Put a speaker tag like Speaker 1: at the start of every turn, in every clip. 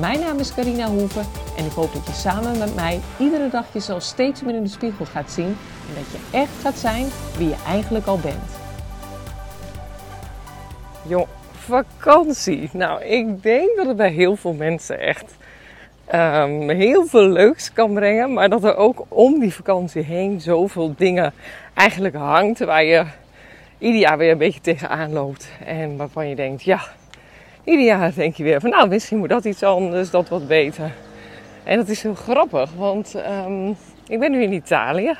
Speaker 1: Mijn naam is Carina Hoeven en ik hoop dat je samen met mij iedere dag jezelf steeds meer in de spiegel gaat zien en dat je echt gaat zijn wie je eigenlijk al bent.
Speaker 2: Joh, vakantie. Nou, ik denk dat het bij heel veel mensen echt um, heel veel leuks kan brengen, maar dat er ook om die vakantie heen zoveel dingen eigenlijk hangt waar je ieder jaar weer een beetje tegenaan loopt en waarvan je denkt, ja ieder jaar denk je weer van nou, misschien moet dat iets anders, dat wat beter. En dat is heel grappig, want um, ik ben nu in Italië.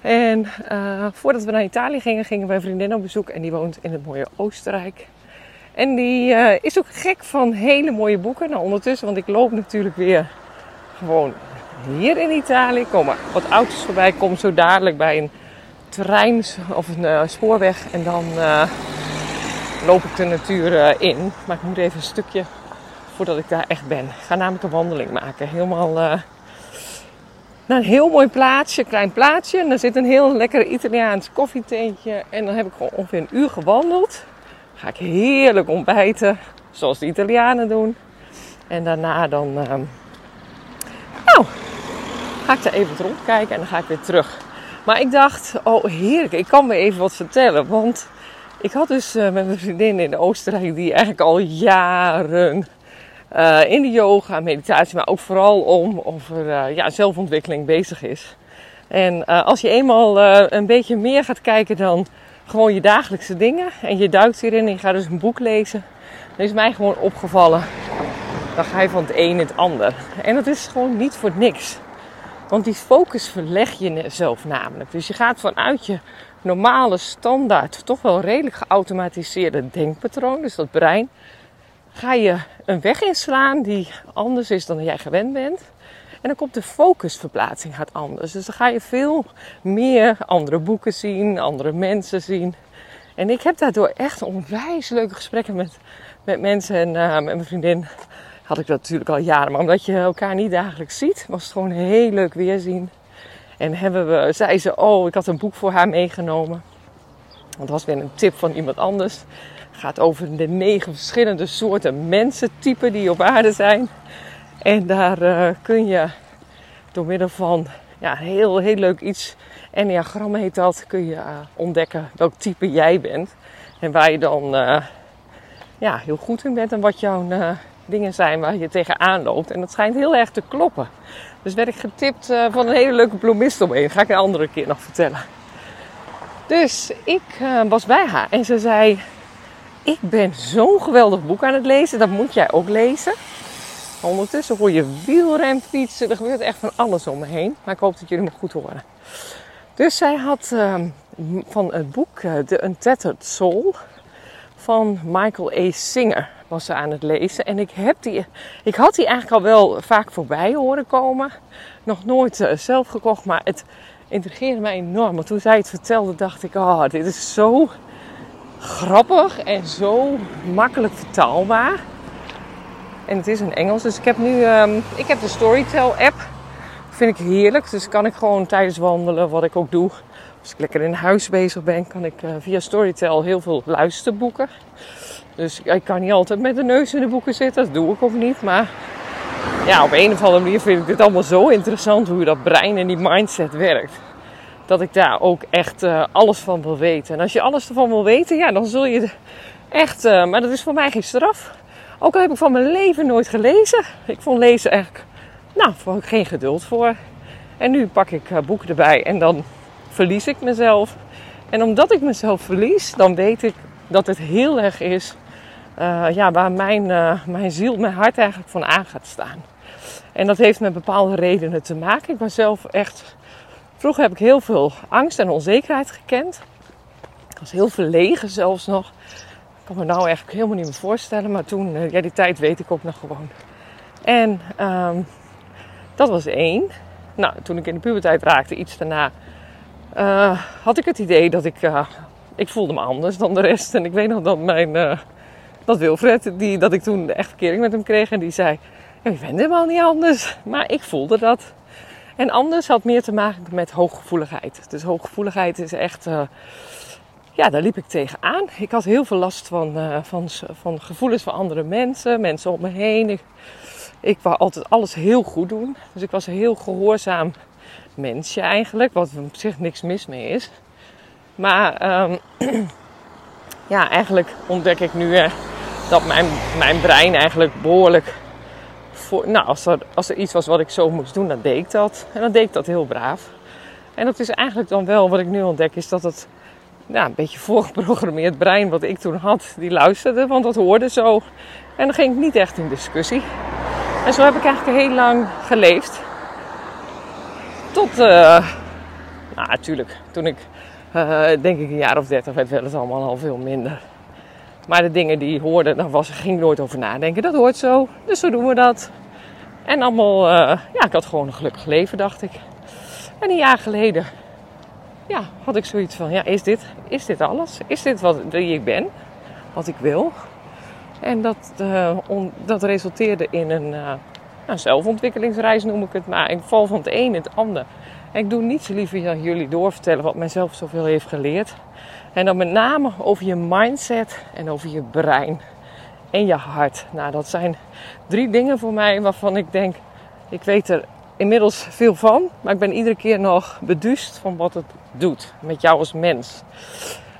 Speaker 2: En uh, voordat we naar Italië gingen, gingen wij een vriendin op bezoek en die woont in het mooie Oostenrijk. En die uh, is ook gek van hele mooie boeken. Nou, ondertussen, want ik loop natuurlijk weer gewoon hier in Italië. Komen wat auto's voorbij, kom zo dadelijk bij een trein of een uh, spoorweg en dan loop ik de natuur eh, in. Maar ik moet even een stukje voordat ik daar echt ben. Ik ga namelijk een wandeling maken. Helemaal uh, naar een heel mooi plaatsje, klein plaatsje. En daar zit een heel lekker Italiaans koffietentje. En dan heb ik gewoon ongeveer een uur gewandeld. Ga ik heerlijk ontbijten, zoals de Italianen doen. En daarna dan, uh, nou, ga ik daar even rondkijken en dan ga ik weer terug. Maar ik dacht, oh heerlijk, ik kan weer even wat vertellen. Want ik had dus uh, met mijn vriendin in Oostenrijk, die eigenlijk al jaren uh, in de yoga, meditatie, maar ook vooral om over uh, ja, zelfontwikkeling bezig is. En als je eenmaal een beetje meer gaat kijken dan gewoon je dagelijkse dingen en je duikt hierin en je gaat dus een boek lezen, dan is mij gewoon opgevallen. Dan ga je van het een in het ander. En dat is gewoon niet voor niks. Want die focus verleg je jezelf namelijk. Dus je gaat vanuit je normale, standaard, toch wel redelijk geautomatiseerde denkpatroon, dus dat brein, ga je een weg inslaan die anders is dan jij gewend bent. En dan komt de focusverplaatsing gaat anders. Dus dan ga je veel meer andere boeken zien, andere mensen zien. En ik heb daardoor echt onwijs leuke gesprekken met, met mensen. En uh, met mijn vriendin had ik dat natuurlijk al jaren. Maar omdat je elkaar niet dagelijks ziet, was het gewoon heel leuk weerzien. En hebben we, zei ze, oh, ik had een boek voor haar meegenomen. Dat was weer een tip van iemand anders. Het gaat over de negen verschillende soorten mensentypen die op aarde zijn. En daar uh, kun je door middel van ja, heel, heel leuk iets, enneagram heet dat, kun je uh, ontdekken welk type jij bent. En waar je dan uh, ja, heel goed in bent en wat jouw dingen zijn waar je tegenaan loopt. En dat schijnt heel erg te kloppen. Dus werd ik getipt uh, van een hele leuke bloemist omheen. Ga ik een andere keer nog vertellen. Dus ik uh, was bij haar en ze zei: Ik ben zo'n geweldig boek aan het lezen, dat moet jij ook lezen. Ondertussen hoor je wielrem fietsen, er gebeurt echt van alles om me heen. Maar ik hoop dat jullie me goed horen. Dus zij had uh, van het boek uh, The Untethered Soul van Michael A. Singer was ze aan het lezen. En ik, heb die, ik had die eigenlijk al wel vaak voorbij horen komen. Nog nooit uh, zelf gekocht, maar het intrigeerde mij enorm. Want toen zij het vertelde, dacht ik: Oh, dit is zo grappig en zo makkelijk vertaalbaar. En het is in Engels, dus ik heb nu um, ik heb de Storytel app. Vind ik heerlijk, dus kan ik gewoon tijdens wandelen, wat ik ook doe. Als ik lekker in huis bezig ben, kan ik uh, via Storytel heel veel luisterboeken. Dus ik kan niet altijd met de neus in de boeken zitten. Dat doe ik ook niet. Maar ja, op een of andere manier vind ik dit allemaal zo interessant hoe dat brein en die mindset werkt. Dat ik daar ook echt uh, alles van wil weten. En als je alles ervan wil weten, ja, dan zul je echt. Uh, maar dat is voor mij geen straf. Ook al heb ik van mijn leven nooit gelezen. Ik vond lezen eigenlijk. Nou, vond ik geen geduld voor. En nu pak ik uh, boeken erbij en dan verlies ik mezelf. En omdat ik mezelf verlies, dan weet ik dat het heel erg is uh, ja, waar mijn, uh, mijn ziel, mijn hart eigenlijk van aan gaat staan. En dat heeft met bepaalde redenen te maken. Ik ben zelf echt. Vroeger heb ik heel veel angst en onzekerheid gekend. Ik was heel verlegen zelfs nog. Ik kan me nou eigenlijk helemaal niet meer voorstellen. Maar toen, uh, ja, die tijd weet ik ook nog gewoon. En um, dat was één. Nou, toen ik in de puberteit raakte, iets daarna, had ik het idee dat ik, ik voelde me anders dan de rest. En ik weet nog dat mijn, dat Wilfred, die, dat ik toen de echte kering met hem kreeg en die zei, je bent helemaal niet anders. Maar ik voelde dat. En anders had meer te maken met hooggevoeligheid. Dus hooggevoeligheid is echt, ja, daar liep ik tegenaan. Ik had heel veel last van, van, van gevoelens van andere mensen, mensen om me heen. Ik, ik wou altijd alles heel goed doen. Dus ik was een heel gehoorzaam mensje eigenlijk. Wat op zich niks mis mee is. Maar um, ja, eigenlijk ontdek ik nu uh, dat mijn, mijn brein eigenlijk behoorlijk... Nou, als er, als er iets was wat ik zo moest doen, dan deed dat. En dan deed ik dat heel braaf. En dat is eigenlijk dan wel wat ik nu ontdek, is dat het ja, een beetje voorgeprogrammeerd brein wat ik toen had, die luisterde, want dat hoorde zo. En dan ging ik niet echt in discussie. En zo heb ik eigenlijk heel lang geleefd. Tot, uh, nou natuurlijk, toen ik uh, denk ik een jaar of dertig werd, werd het allemaal al veel minder. Maar de dingen die hoorden, daar was, ging ik nooit over nadenken. Dat hoort zo, dus zo doen we dat. En allemaal, uh, ja, ik had gewoon een gelukkig leven, dacht ik. En een jaar geleden, ja, had ik zoiets van, ja, is dit, is dit alles? Is dit wat wie ik ben? Wat ik wil? En dat, on, dat resulteerde in een uh, nou, zelfontwikkelingsreis, noem ik het maar. Ik val van het een in het ander. Ik doe niets liever dan jullie doorvertellen wat mijzelf zoveel heeft geleerd. En dan met name over je mindset en over je brein en je hart. Nou, dat zijn drie dingen voor mij waarvan ik denk, ik weet er inmiddels veel van, maar ik ben iedere keer nog beduust van wat het doet met jou als mens.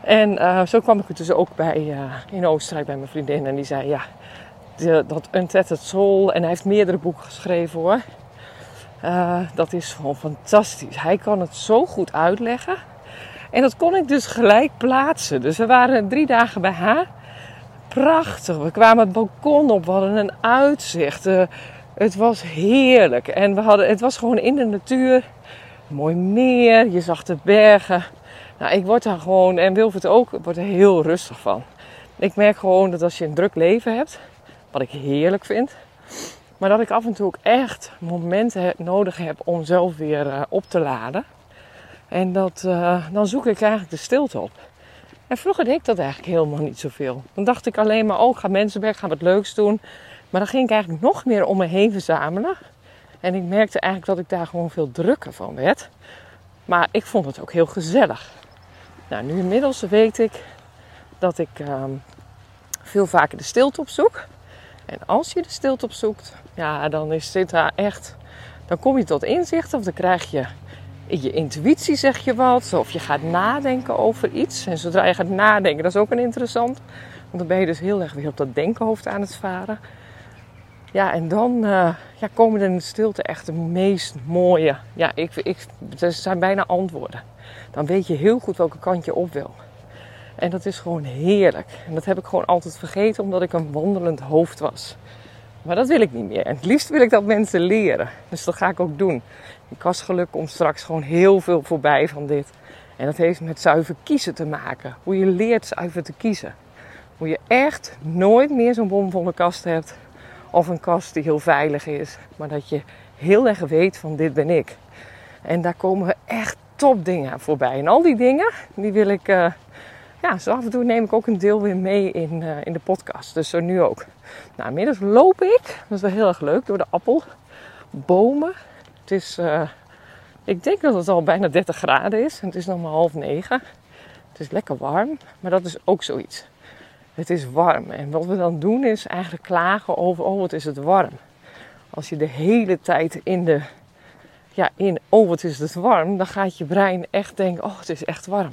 Speaker 2: En uh, zo kwam ik er dus ook bij uh, in Oostenrijk bij mijn vriendin. En die zei, ja, dat Untethered Soul. En hij heeft meerdere boeken geschreven hoor. Uh, dat is gewoon fantastisch. Hij kan het zo goed uitleggen. En dat kon ik dus gelijk plaatsen. Dus we waren drie dagen bij haar. Prachtig. We kwamen het balkon op. We hadden een uitzicht. het was heerlijk. En we hadden, het was gewoon in de natuur. Mooi meer. Je zag de bergen. Nou, ik word daar gewoon, en Wilfred ook, word er heel rustig van. Ik merk gewoon dat als je een druk leven hebt, wat ik heerlijk vind, maar dat ik af en toe ook echt momenten nodig heb om zelf weer uh, op te laden. En dat, uh, dan zoek ik eigenlijk de stilte op. En vroeger deed ik dat eigenlijk helemaal niet zoveel. Dan dacht ik alleen maar, oh, ik ga mensen weg, ga leuks doen. Maar dan ging ik eigenlijk nog meer om me heen verzamelen. En ik merkte eigenlijk dat ik daar gewoon veel drukker van werd. Maar ik vond het ook heel gezellig. Nou, nu inmiddels weet ik dat ik um, veel vaker de stilte opzoek. En als je de stilte opzoekt, ja, dan is dit echt. Dan kom je tot inzicht of dan krijg je je intuïtie zeg je wat. Of je gaat nadenken over iets. En zodra je gaat nadenken, dat is ook een interessant. Want dan ben je dus heel erg weer op dat denkenhoofd aan het varen. Ja, en dan uh, ja, komen er in de stilte echt de meest mooie. Ja, ik, ik, er zijn bijna antwoorden dan weet je heel goed welke kant je op wil. En dat is gewoon heerlijk. En dat heb ik gewoon altijd vergeten omdat ik een wandelend hoofd was. Maar dat wil ik niet meer. En het liefst wil ik dat mensen leren. Dus dat ga ik ook doen. Ik was geluk om straks gewoon heel veel voorbij van dit. En dat heeft met zuiver kiezen te maken. Hoe je leert zuiver te kiezen. Hoe je echt nooit meer zo'n bomvolle kast hebt. Of een kast die heel veilig is. Maar dat je heel erg weet van dit ben ik. En daar komen echt top dingen voorbij. En al die dingen, die wil ik... Uh, ja, zo af en toe neem ik ook een deel weer mee in, uh, in de podcast. Dus zo nu ook. Nou, inmiddels loop ik, dat is wel heel erg leuk, door de appelbomen. Het is, uh, ik denk dat het al bijna 30 graden is. En het is nog maar half negen. Het is lekker warm, maar dat is ook zoiets. Het is warm. En wat we dan doen is eigenlijk klagen over, oh wat is het warm. Als je de hele tijd in de ja, in, oh wat is het warm, dan gaat je brein echt denken, oh het is echt warm.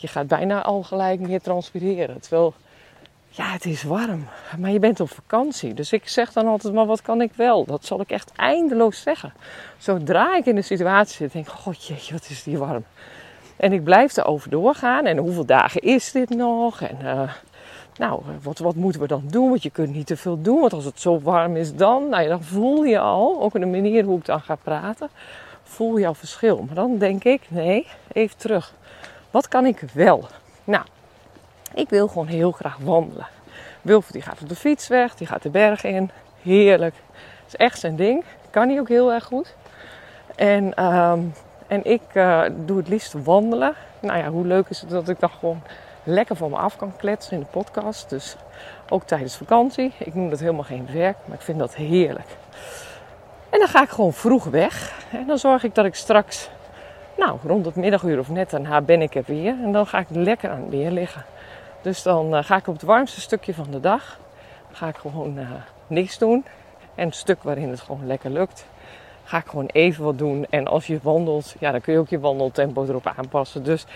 Speaker 2: Je gaat bijna al gelijk meer transpireren. Terwijl, ja het is warm, maar je bent op vakantie. Dus ik zeg dan altijd, maar wat kan ik wel? Dat zal ik echt eindeloos zeggen. Zodra ik in de situatie zit, denk ik, god jeetje, wat is die warm. En ik blijf erover doorgaan. En hoeveel dagen is dit nog? En uh, nou, wat, wat moeten we dan doen? Want je kunt niet te veel doen. Want als het zo warm is dan, nou ja, dan voel je al, ook in de manier hoe ik dan ga praten, voel je al verschil. Maar dan denk ik, nee, even terug. Wat kan ik wel? Nou, ik wil gewoon heel graag wandelen. Wilfred die gaat op de fiets weg, die gaat de berg in. Heerlijk. Dat is echt zijn ding. Kan hij ook heel erg goed. En, ehm, en ik uh, doe het liefst wandelen. Nou ja, hoe leuk is het dat ik dan gewoon lekker van me af kan kletsen in de podcast. Dus ook tijdens vakantie. Ik noem dat helemaal geen werk, maar ik vind dat heerlijk. En dan ga ik gewoon vroeg weg. En dan zorg ik dat ik straks, nou, rond het middaguur of net daarna ben ik er weer. En dan ga ik lekker aan het weer liggen. Dus dan uh, ga ik op het warmste stukje van de dag, ga ik gewoon uh, niks doen. En stuk waarin het gewoon lekker lukt, ga ik gewoon even wat doen. En als je wandelt, ja, dan kun je ook je wandeltempo erop aanpassen. Dus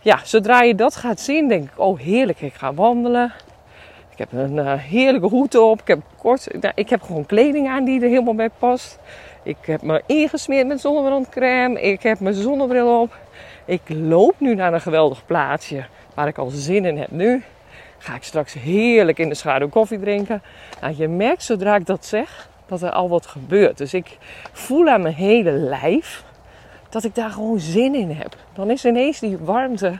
Speaker 2: ja, zodra je dat gaat zien, denk ik, oh heerlijk, ik ga wandelen. Ik heb een uh, heerlijke hoed op. Ik heb, kort, nou, ik heb gewoon kleding aan die er helemaal bij past. Ik heb me ingesmeerd met zonnebrandcrème. Ik heb mijn zonnebril op. Ik loop nu naar een geweldig plaatsje waar ik al zin in heb nu. Ga ik straks heerlijk in de schaduw koffie drinken. Nou, je merkt zodra ik dat zeg, dat er al wat gebeurt. Dus ik voel aan mijn hele lijf dat ik daar gewoon zin in heb. Dan is ineens die warmte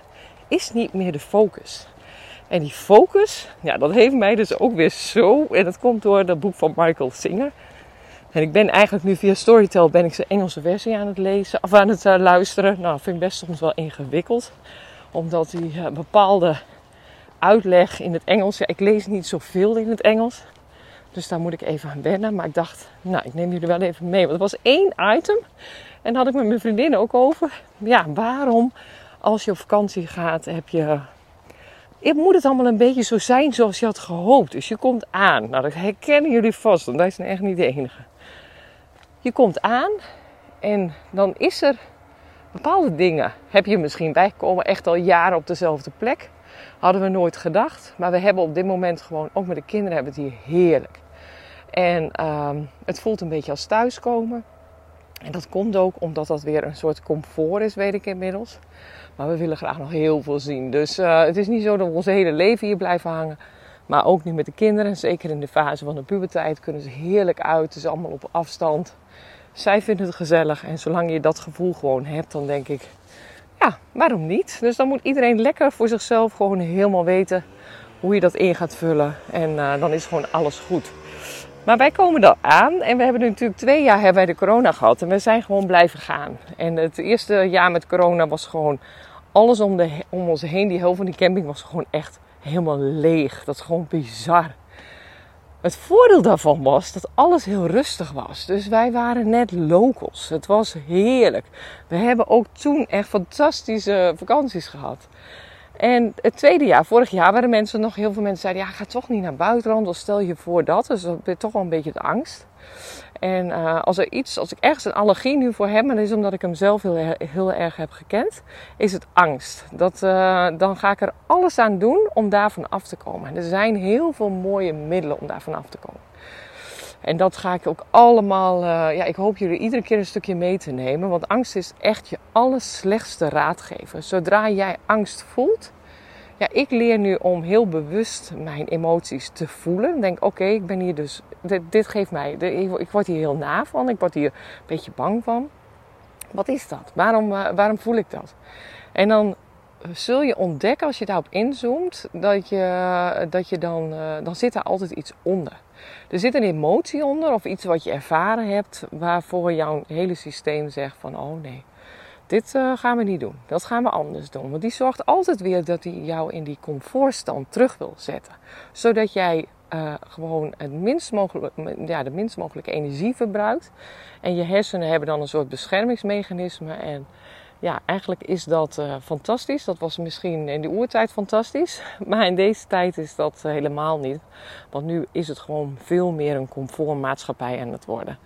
Speaker 2: is niet meer de focus. En die focus, ja, dat heeft mij dus ook weer zo. En dat komt door dat boek van Michael Singer. En ik ben eigenlijk nu via Storytel ben ik zijn Engelse versie aan het lezen of aan het uh, luisteren. Nou, vind ik best soms wel ingewikkeld. Omdat die uh, bepaalde uitleg in het Engels. Ja, ik lees niet zoveel in het Engels. Dus daar moet ik even aan wennen. Maar ik dacht, nou, ik neem jullie wel even mee. Want er was één item. En daar had ik met mijn vriendin ook over. Ja, waarom als je op vakantie gaat, heb je moet het allemaal een beetje zo zijn zoals je had gehoopt. Dus je komt aan. Nou, dat herkennen jullie vast, want wij zijn echt niet de enige. Je komt aan en dan is er bepaalde dingen. Heb je misschien bijgekomen, echt al jaren op dezelfde plek. Hadden we nooit gedacht. Maar we hebben op dit moment gewoon, ook met de kinderen, hebben het hier heerlijk. En uh, het voelt een beetje als thuiskomen. En dat komt ook omdat dat weer een soort comfort is, weet ik inmiddels. Maar we willen graag nog heel veel zien. Dus uh, het is niet zo dat we ons hele leven hier blijven hangen. Maar ook nu met de kinderen, zeker in de fase van de puberteit, kunnen ze heerlijk uit. Het is allemaal op afstand. Zij vinden het gezellig. En zolang je dat gevoel gewoon hebt, dan denk ik, ja, waarom niet? Dus dan moet iedereen lekker voor zichzelf gewoon helemaal weten hoe je dat in gaat vullen. En uh, dan is gewoon alles goed. Maar wij komen er aan en we hebben natuurlijk twee jaar hebben wij de corona gehad en we zijn gewoon blijven gaan. En het eerste jaar met corona was gewoon alles om, de, om ons heen, die helft van die camping was gewoon echt helemaal leeg. Dat is gewoon bizar. Het voordeel daarvan was dat alles heel rustig was. Dus wij waren net locals. Het was heerlijk. We hebben ook toen echt fantastische vakanties gehad. En het tweede jaar, vorig jaar, waren mensen nog heel veel mensen zeiden: ja, ga toch niet naar buitenland. Of stel je voor dat. Dus dat is toch wel een beetje de angst. En uh, als er iets, als ik ergens een allergie nu voor heb, en dat is omdat ik hem zelf heel, heel erg heb gekend, is het angst. Dat, uh, dan ga ik er alles aan doen om daarvan af te komen. En er zijn heel veel mooie middelen om daarvan af te komen. En dat ga ik ook allemaal, uh, ja, ik hoop jullie iedere keer een stukje mee te nemen. Want angst is echt je allerslechtste raadgever. Zodra jij angst voelt, ja, ik leer nu om heel bewust mijn emoties te voelen. denk, oké, ik ben hier dus, dit, geeft mij, ik word hier heel na van, ik word hier een beetje bang van. Wat is dat? Waarom, uh, waarom voel ik dat? En dan zul je ontdekken als je daarop inzoomt, dat je, dat je dan, uh, dan zit er altijd iets onder. Er zit een emotie onder of iets wat je ervaren hebt, waarvoor jouw hele systeem zegt van, oh nee, dit gaan we niet doen. Dat gaan we anders doen. Want die zorgt altijd weer dat hij jou in die comfortstand terug wil zetten. Zodat jij uh, gewoon het minst mogelijk, ja, de minst mogelijke energie verbruikt. En je hersenen hebben dan een soort beschermingsmechanisme. En ja, eigenlijk is dat uh, fantastisch. Dat was misschien in de oertijd fantastisch. Maar in deze tijd is dat helemaal niet. Want nu is het gewoon veel meer een comfortmaatschappij aan het worden.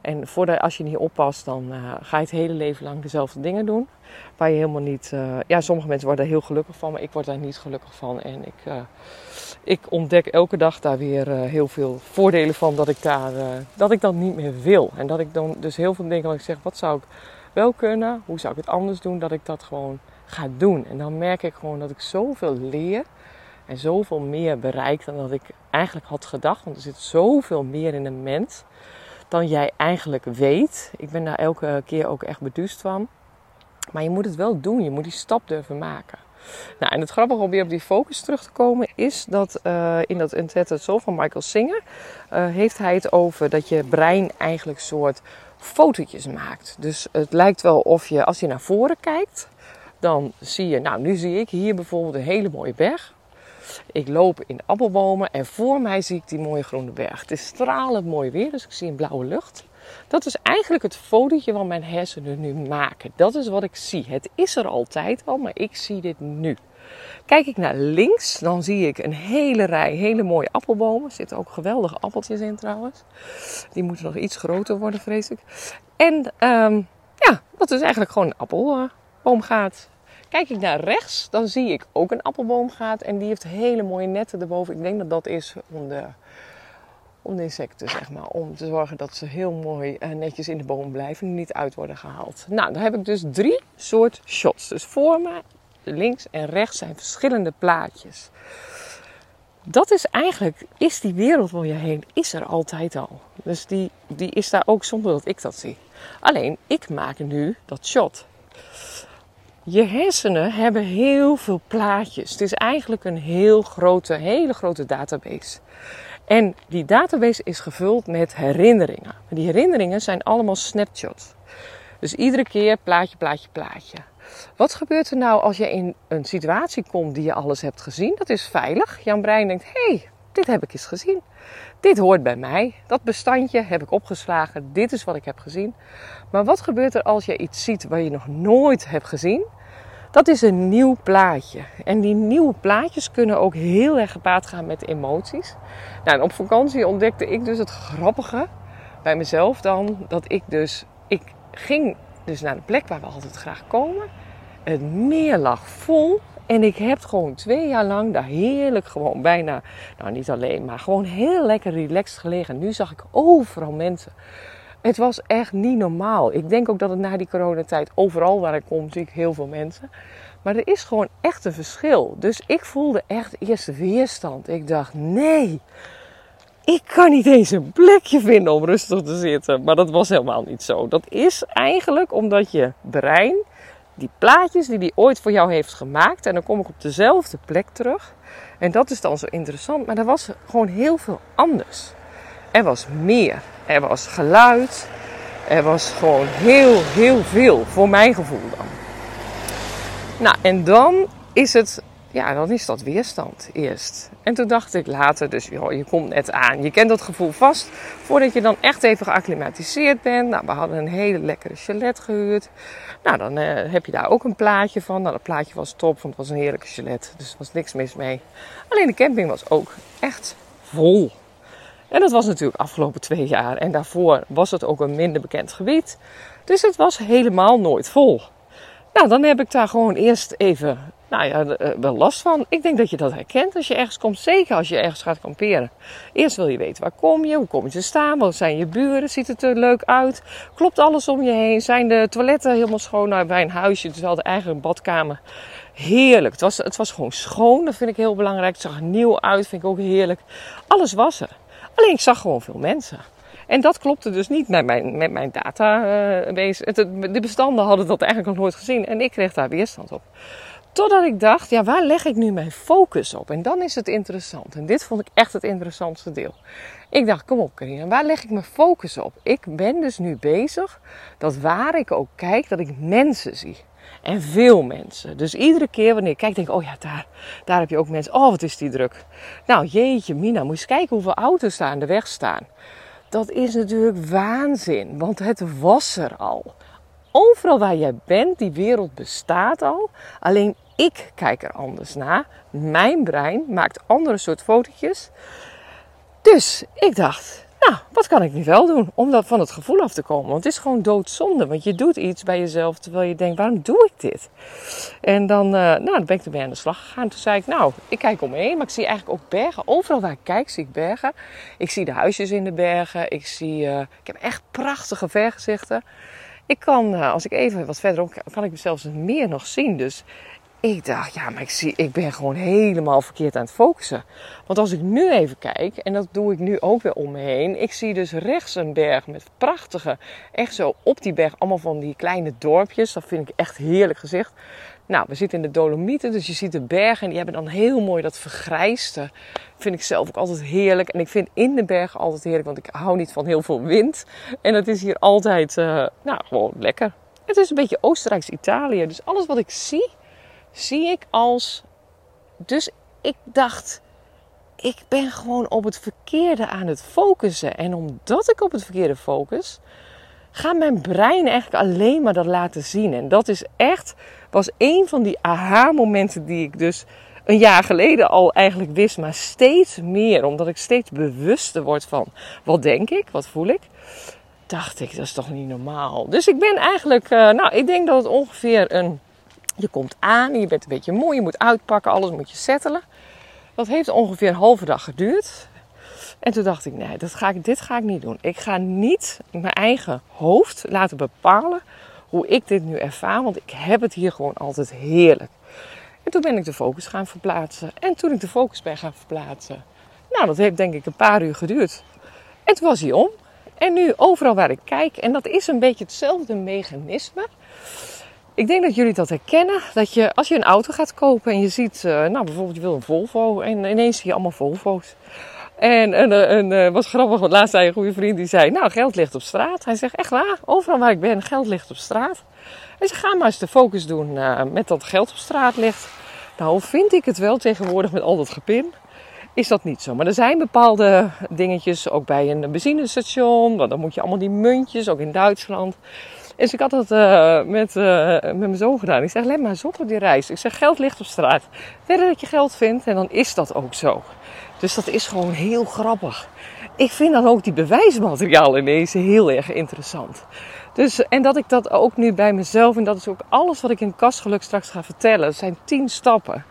Speaker 2: En als je niet oppast, dan uh, ga je het hele leven lang dezelfde dingen doen. Waar je helemaal niet. Uh, ja, sommige mensen worden daar heel gelukkig van, maar ik word daar niet gelukkig van. En ik, uh, ik ontdek elke dag daar weer heel veel voordelen van dat ik, daar, dat ik dat niet meer wil. En dat ik dan dus heel veel dingen ik zeg: wat zou ik wel kunnen? Hoe zou ik het anders doen? Dat ik dat gewoon ga doen. En dan merk ik gewoon dat ik zoveel leer. En zoveel meer bereik dan dat ik eigenlijk had gedacht. Want er zit zoveel meer in een mens dan jij eigenlijk weet. Ik ben daar elke keer ook echt beduust van. Maar je moet het wel doen. Je moet die stap durven maken. Nou, en het grappige om weer op die focus terug te komen is dat uh, in dat Intet Soul van Michael Singer uh, heeft hij het over dat je brein eigenlijk soort fotootjes maakt. Dus het lijkt wel of je, als je naar voren kijkt, dan zie je, nou nu zie ik hier bijvoorbeeld een hele mooie berg. Ik loop in appelbomen en voor mij zie ik die mooie groene berg. Het is stralend mooi weer, dus ik zie een blauwe lucht. Dat is eigenlijk het fotootje wat mijn hersenen nu maken. Dat is wat ik zie. Het is er altijd al, maar ik zie dit nu. Kijk ik naar links, dan zie ik een hele rij hele mooie appelbomen. Er zitten ook geweldige appeltjes in trouwens. Die moeten nog iets groter worden, vrees ik. En um, ja, dat is eigenlijk gewoon een appelboomgaat. Kijk ik naar rechts, dan zie ik ook een appelboomgaat. En die heeft hele mooie netten erboven. Ik denk dat dat is om de, om de insecten, zeg maar. Om te zorgen dat ze heel mooi uh, netjes in de boom blijven en niet uit worden gehaald. Nou, dan heb ik dus drie soort shots. Dus voor me, links en rechts zijn verschillende plaatjes. Dat is eigenlijk, is die wereld om je heen, is er altijd al. Dus die, die is daar ook zonder dat ik dat zie. Alleen, ik maak nu dat shot. Je hersenen hebben heel veel plaatjes. Het is eigenlijk een heel grote, hele grote database. En die database is gevuld met herinneringen. Die herinneringen zijn allemaal snapshots. Dus iedere keer plaatje, plaatje, plaatje. Wat gebeurt er nou als je in een situatie komt die je alles hebt gezien? Dat is veilig. Jouw brein denkt: hé, hey, dit heb ik eens gezien. Dit hoort bij mij. Dat bestandje heb ik opgeslagen. Dit is wat ik heb gezien. Maar wat gebeurt er als je iets ziet waar je nog nooit hebt gezien? Dat is een nieuw plaatje. En die nieuwe plaatjes kunnen ook heel erg gepaard gaan met emoties. Nou, op vakantie ontdekte ik dus het grappige bij mezelf dan. Dat ik dus, ik ging dus naar de plek waar we altijd graag komen. Het meer lag vol. En ik heb gewoon twee jaar lang daar heerlijk gewoon bijna, nou niet alleen, maar gewoon heel lekker relaxed gelegen. Nu zag ik overal mensen. Het was echt niet normaal. Ik denk ook dat het na die coronatijd overal waar ik kom zie ik heel veel mensen. Maar er is gewoon echt een verschil. Dus ik voelde echt eerst weerstand. Ik dacht, nee, ik kan niet eens een plekje vinden om rustig te zitten. Maar dat was helemaal niet zo. Dat is eigenlijk omdat je brein die plaatjes die hij ooit voor jou heeft gemaakt. En dan kom ik op dezelfde plek terug. En dat is dan zo interessant. Maar er was gewoon heel veel anders. Er was meer. Er was geluid. Er was gewoon heel, heel veel. Voor mijn gevoel dan. Nou, en dan is het ja, dan is dat weerstand eerst. En toen dacht ik later, dus joh, je komt net aan. Je kent dat gevoel vast voordat je dan echt even geacclimatiseerd bent. Nou, we hadden een hele lekkere chalet gehuurd. Nou, dan uh, heb je daar ook een plaatje van. Nou, dat plaatje was top, want het was een heerlijke chalet. Dus er was niks mis mee. Alleen de camping was ook echt vol. En dat was natuurlijk afgelopen twee jaar. En daarvoor was het ook een minder bekend gebied. Dus het was helemaal nooit vol. Nou, dan heb ik daar gewoon eerst even nou ja, eh, wel last van. Ik denk dat je dat herkent als je ergens komt. Zeker als je ergens gaat kamperen. Eerst wil je weten waar kom je, hoe kom je te staan, wat zijn je buren, ziet het er leuk uit, klopt alles om je heen, zijn de toiletten helemaal schoon. Nou, bij een huisje, dus hadden eigenlijk een badkamer. Heerlijk. Het was, het was gewoon schoon, dat vind ik heel belangrijk. Het zag nieuw uit, vind ik ook heerlijk. Alles was er. Alleen ik zag gewoon veel mensen. En dat klopte dus niet met mijn, met mijn database. Uh, de bestanden hadden dat eigenlijk nog nooit gezien. En ik kreeg daar weerstand op. Totdat ik dacht, ja, waar leg ik nu mijn focus op? En dan is het interessant. En dit vond ik echt het interessantste deel. Ik dacht, kom op Karina, waar leg ik mijn focus op? Ik ben dus nu bezig dat waar ik ook kijk, dat ik mensen zie. En veel mensen. Dus iedere keer wanneer ik kijk, denk ik, oh ja, daar, daar heb je ook mensen. Oh, wat is die druk. Nou, jeetje, Mina, moet eens kijken hoeveel auto's daar aan de weg staan. Dat is natuurlijk waanzin, want het was er al. Overal waar jij bent, die wereld bestaat al. Alleen ik kijk er anders naar. Mijn brein maakt andere soort fotootjes. Dus ik dacht, nou, wat kan ik nu wel doen om dat van het gevoel af te komen? Want het is gewoon doodzonde. Want je doet iets bij jezelf terwijl je denkt, waarom doe ik dit? En dan, uh, nou, dan ben ik erbij aan de slag gegaan. Toen zei ik, nou, ik kijk omheen, maar ik zie eigenlijk ook bergen. Overal waar ik kijk, zie ik bergen. Ik zie de huisjes in de bergen. Ik, zie, uh, ik heb echt prachtige vergezichten. Ik kan, eh, als ik even wat verderop kan ik zelfs meer nog zien. Dus ik dacht, ja, maar ik, zie, ik ben gewoon helemaal verkeerd aan het focussen. Want als ik nu even kijk, en dat doe ik nu ook weer om me heen. Ik zie dus rechts een berg met prachtige, echt zo op die berg, allemaal van die kleine dorpjes. Dat vind ik echt heerlijk gezicht. Nou, we zitten in de Dolomieten, dus je ziet de bergen en die hebben dan heel mooi dat vergrijste. Vind ik zelf ook altijd heerlijk. En ik vind in de bergen altijd heerlijk, want ik hou niet van heel veel wind. En het is hier altijd, uh, nou, gewoon lekker. Het is een beetje Oostenrijks-Italië. Dus alles wat ik zie, zie ik als. Dus ik dacht, ik ben gewoon op het verkeerde aan het focussen. En omdat ik op het verkeerde focus, gaat mijn brein eigenlijk alleen maar dat laten zien. En dat is echt, was een van die aha-momenten die ik dus een jaar geleden al eigenlijk wist, maar steeds meer, omdat ik steeds bewuster word van wat denk ik, wat voel ik, dacht ik, dat is toch niet normaal. Dus ik ben eigenlijk, uh, nou, ik denk dat het ongeveer een, je komt aan, je bent een beetje moe, je moet uitpakken, alles moet je settelen. Dat heeft ongeveer een halve dag geduurd. En toen dacht ik, nee, dat ga ik, dit ga ik niet doen. Ik ga niet mijn eigen hoofd laten bepalen hoe ik dit nu ervaar, want ik heb het hier gewoon altijd heerlijk. En toen ben ik de focus gaan verplaatsen. En toen ik de focus ben gaan verplaatsen, nou, dat heeft denk ik een paar uur geduurd. En toen was hij om. En nu overal waar ik kijk, en dat is een beetje hetzelfde mechanisme. Ik denk dat jullie dat herkennen. Dat je als je een auto gaat kopen en je ziet, uh, nou bijvoorbeeld je wil een Volvo en ineens zie je allemaal Volvo's. En, en, en uh, was grappig, want laatst zei een goede vriend die zei, nou geld ligt op straat. Hij zegt, echt waar, overal waar ik ben, geld ligt op straat. Hij zegt, ga maar eens de focus doen uh, met dat geld op straat ligt. Nou vind ik het wel tegenwoordig met al dat gepin is dat niet zo. Maar er zijn bepaalde dingetjes, ook bij een benzinestation. Dan moet je allemaal die muntjes, ook in Duitsland. Dus ik had dat uh, met, uh, met mijn zoon gedaan. Ik zeg, let maar op die reis. Ik zeg, geld ligt op straat. Verder dat je geld vindt en dan is dat ook zo. Dus dat is gewoon heel grappig. Ik vind dan ook die bewijsmateriaal ineens heel erg interessant. Dus, en dat ik dat ook nu bij mezelf, en dat is ook alles wat ik in Kastgeluk straks ga vertellen. Dat zijn tien stappen.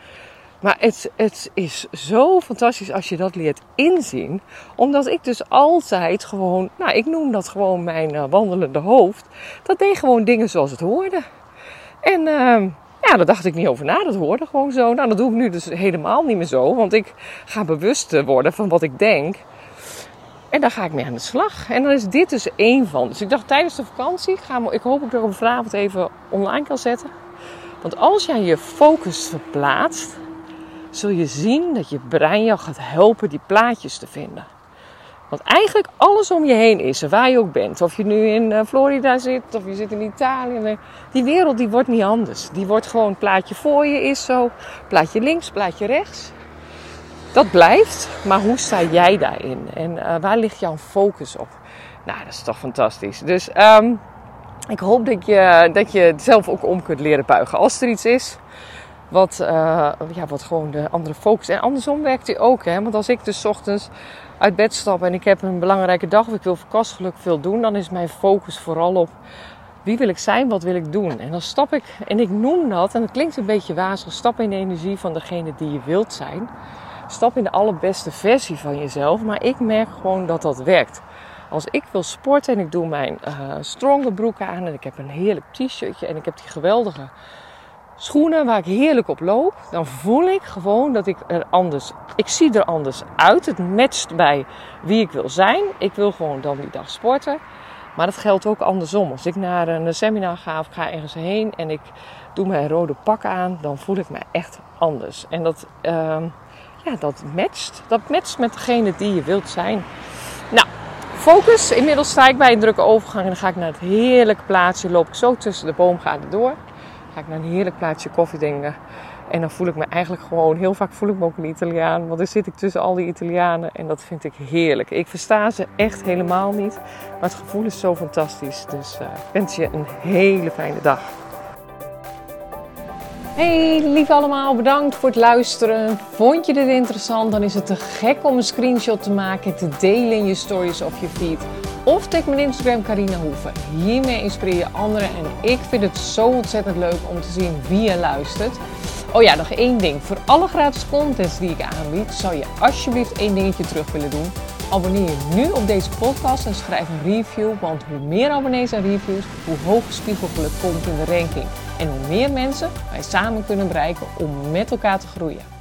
Speaker 2: Maar het, het is zo fantastisch als je dat leert inzien. Omdat ik dus altijd gewoon, nou ik noem dat gewoon mijn uh, wandelende hoofd. Dat deed gewoon dingen zoals het hoorde. En uh, ja, daar dacht ik niet over na. Dat hoorde gewoon zo. Nou, dat doe ik nu dus helemaal niet meer zo. Want ik ga bewust worden van wat ik denk. En daar ga ik mee aan de slag. En dan is dit dus één van. Dus ik dacht tijdens de vakantie, ga, ik hoop dat ik er vanavond even online kan zetten. Want als jij je focus verplaatst, zul je zien dat je brein jou gaat helpen die plaatjes te vinden. Want eigenlijk alles om je heen is, waar je ook bent. Of je nu in eh, Florida zit, of je zit in Italië. Die wereld die wordt niet anders. Die wordt gewoon plaatje voor je is zo. Plaatje links, plaatje rechts. Dat blijft, maar hoe sta jij daarin? En uh, waar ligt jouw focus op? Nou, dat is toch fantastisch. Dus um, ik hoop dat je, dat je zelf ook om kunt leren buigen. Als er iets is, wat, uh, ja, wat gewoon de andere focus. En andersom werkt hij ook. Hè? Want als ik dus ochtends uit bed stap en ik heb een belangrijke dag of ik wil verkastgeluk veel doen, dan is mijn focus vooral op wie wil ik zijn, wat wil ik doen. En dan stap ik, en ik noem dat, en dat klinkt een beetje wazig, stap in de energie van degene die je wilt zijn. Stap in de allerbeste versie van jezelf, maar ik merk gewoon dat dat werkt. Als ik wil sporten en ik doe mijn uh, stronger broek aan en ik heb een heerlijk t-shirtje en ik heb die geweldige schoenen waar ik heerlijk op loop, dan voel ik gewoon dat ik er anders, ik zie er anders uit. Het matcht bij wie ik wil zijn. Ik wil gewoon dan die dag sporten. Maar dat geldt ook andersom. Als ik naar een seminar ga of ga ergens heen en ik doe mijn rode pak aan, dan voel ik me echt anders. En dat, uh, ja, dat matcht. Dat matcht met degene die je wilt zijn. Nou, focus. Inmiddels sta ik bij een drukke overgang en dan ga ik naar het heerlijke plaatsje. Loop ik zo tussen de boomgaarden door ga ik naar een heerlijk plaatsje koffie drinken. En dan voel ik me eigenlijk gewoon, heel vaak voel ik me ook een Italiaan. Want dan zit ik tussen al die Italianen en dat vind ik heerlijk. Ik versta ze echt helemaal niet. Maar het gevoel is zo fantastisch. Dus uh, ik wens je een hele fijne dag.
Speaker 1: Hey lief allemaal, bedankt voor het luisteren. Vond je dit interessant? Dan is het te gek om een screenshot te maken en te delen in je stories of je feed. Of tag mijn Instagram Carina Hoeven. Hiermee inspireer je anderen en ik vind het zo ontzettend leuk om te zien wie je luistert. Oh ja, nog één ding. Voor alle gratis contents die ik aanbied, zou je alsjeblieft één dingetje terug willen doen. Abonneer je nu op deze podcast en schrijf een review, want hoe meer abonnees en reviews, hoe hoger spiegelgeluk komt in de ranking. En hoe meer mensen wij samen kunnen bereiken om met elkaar te groeien.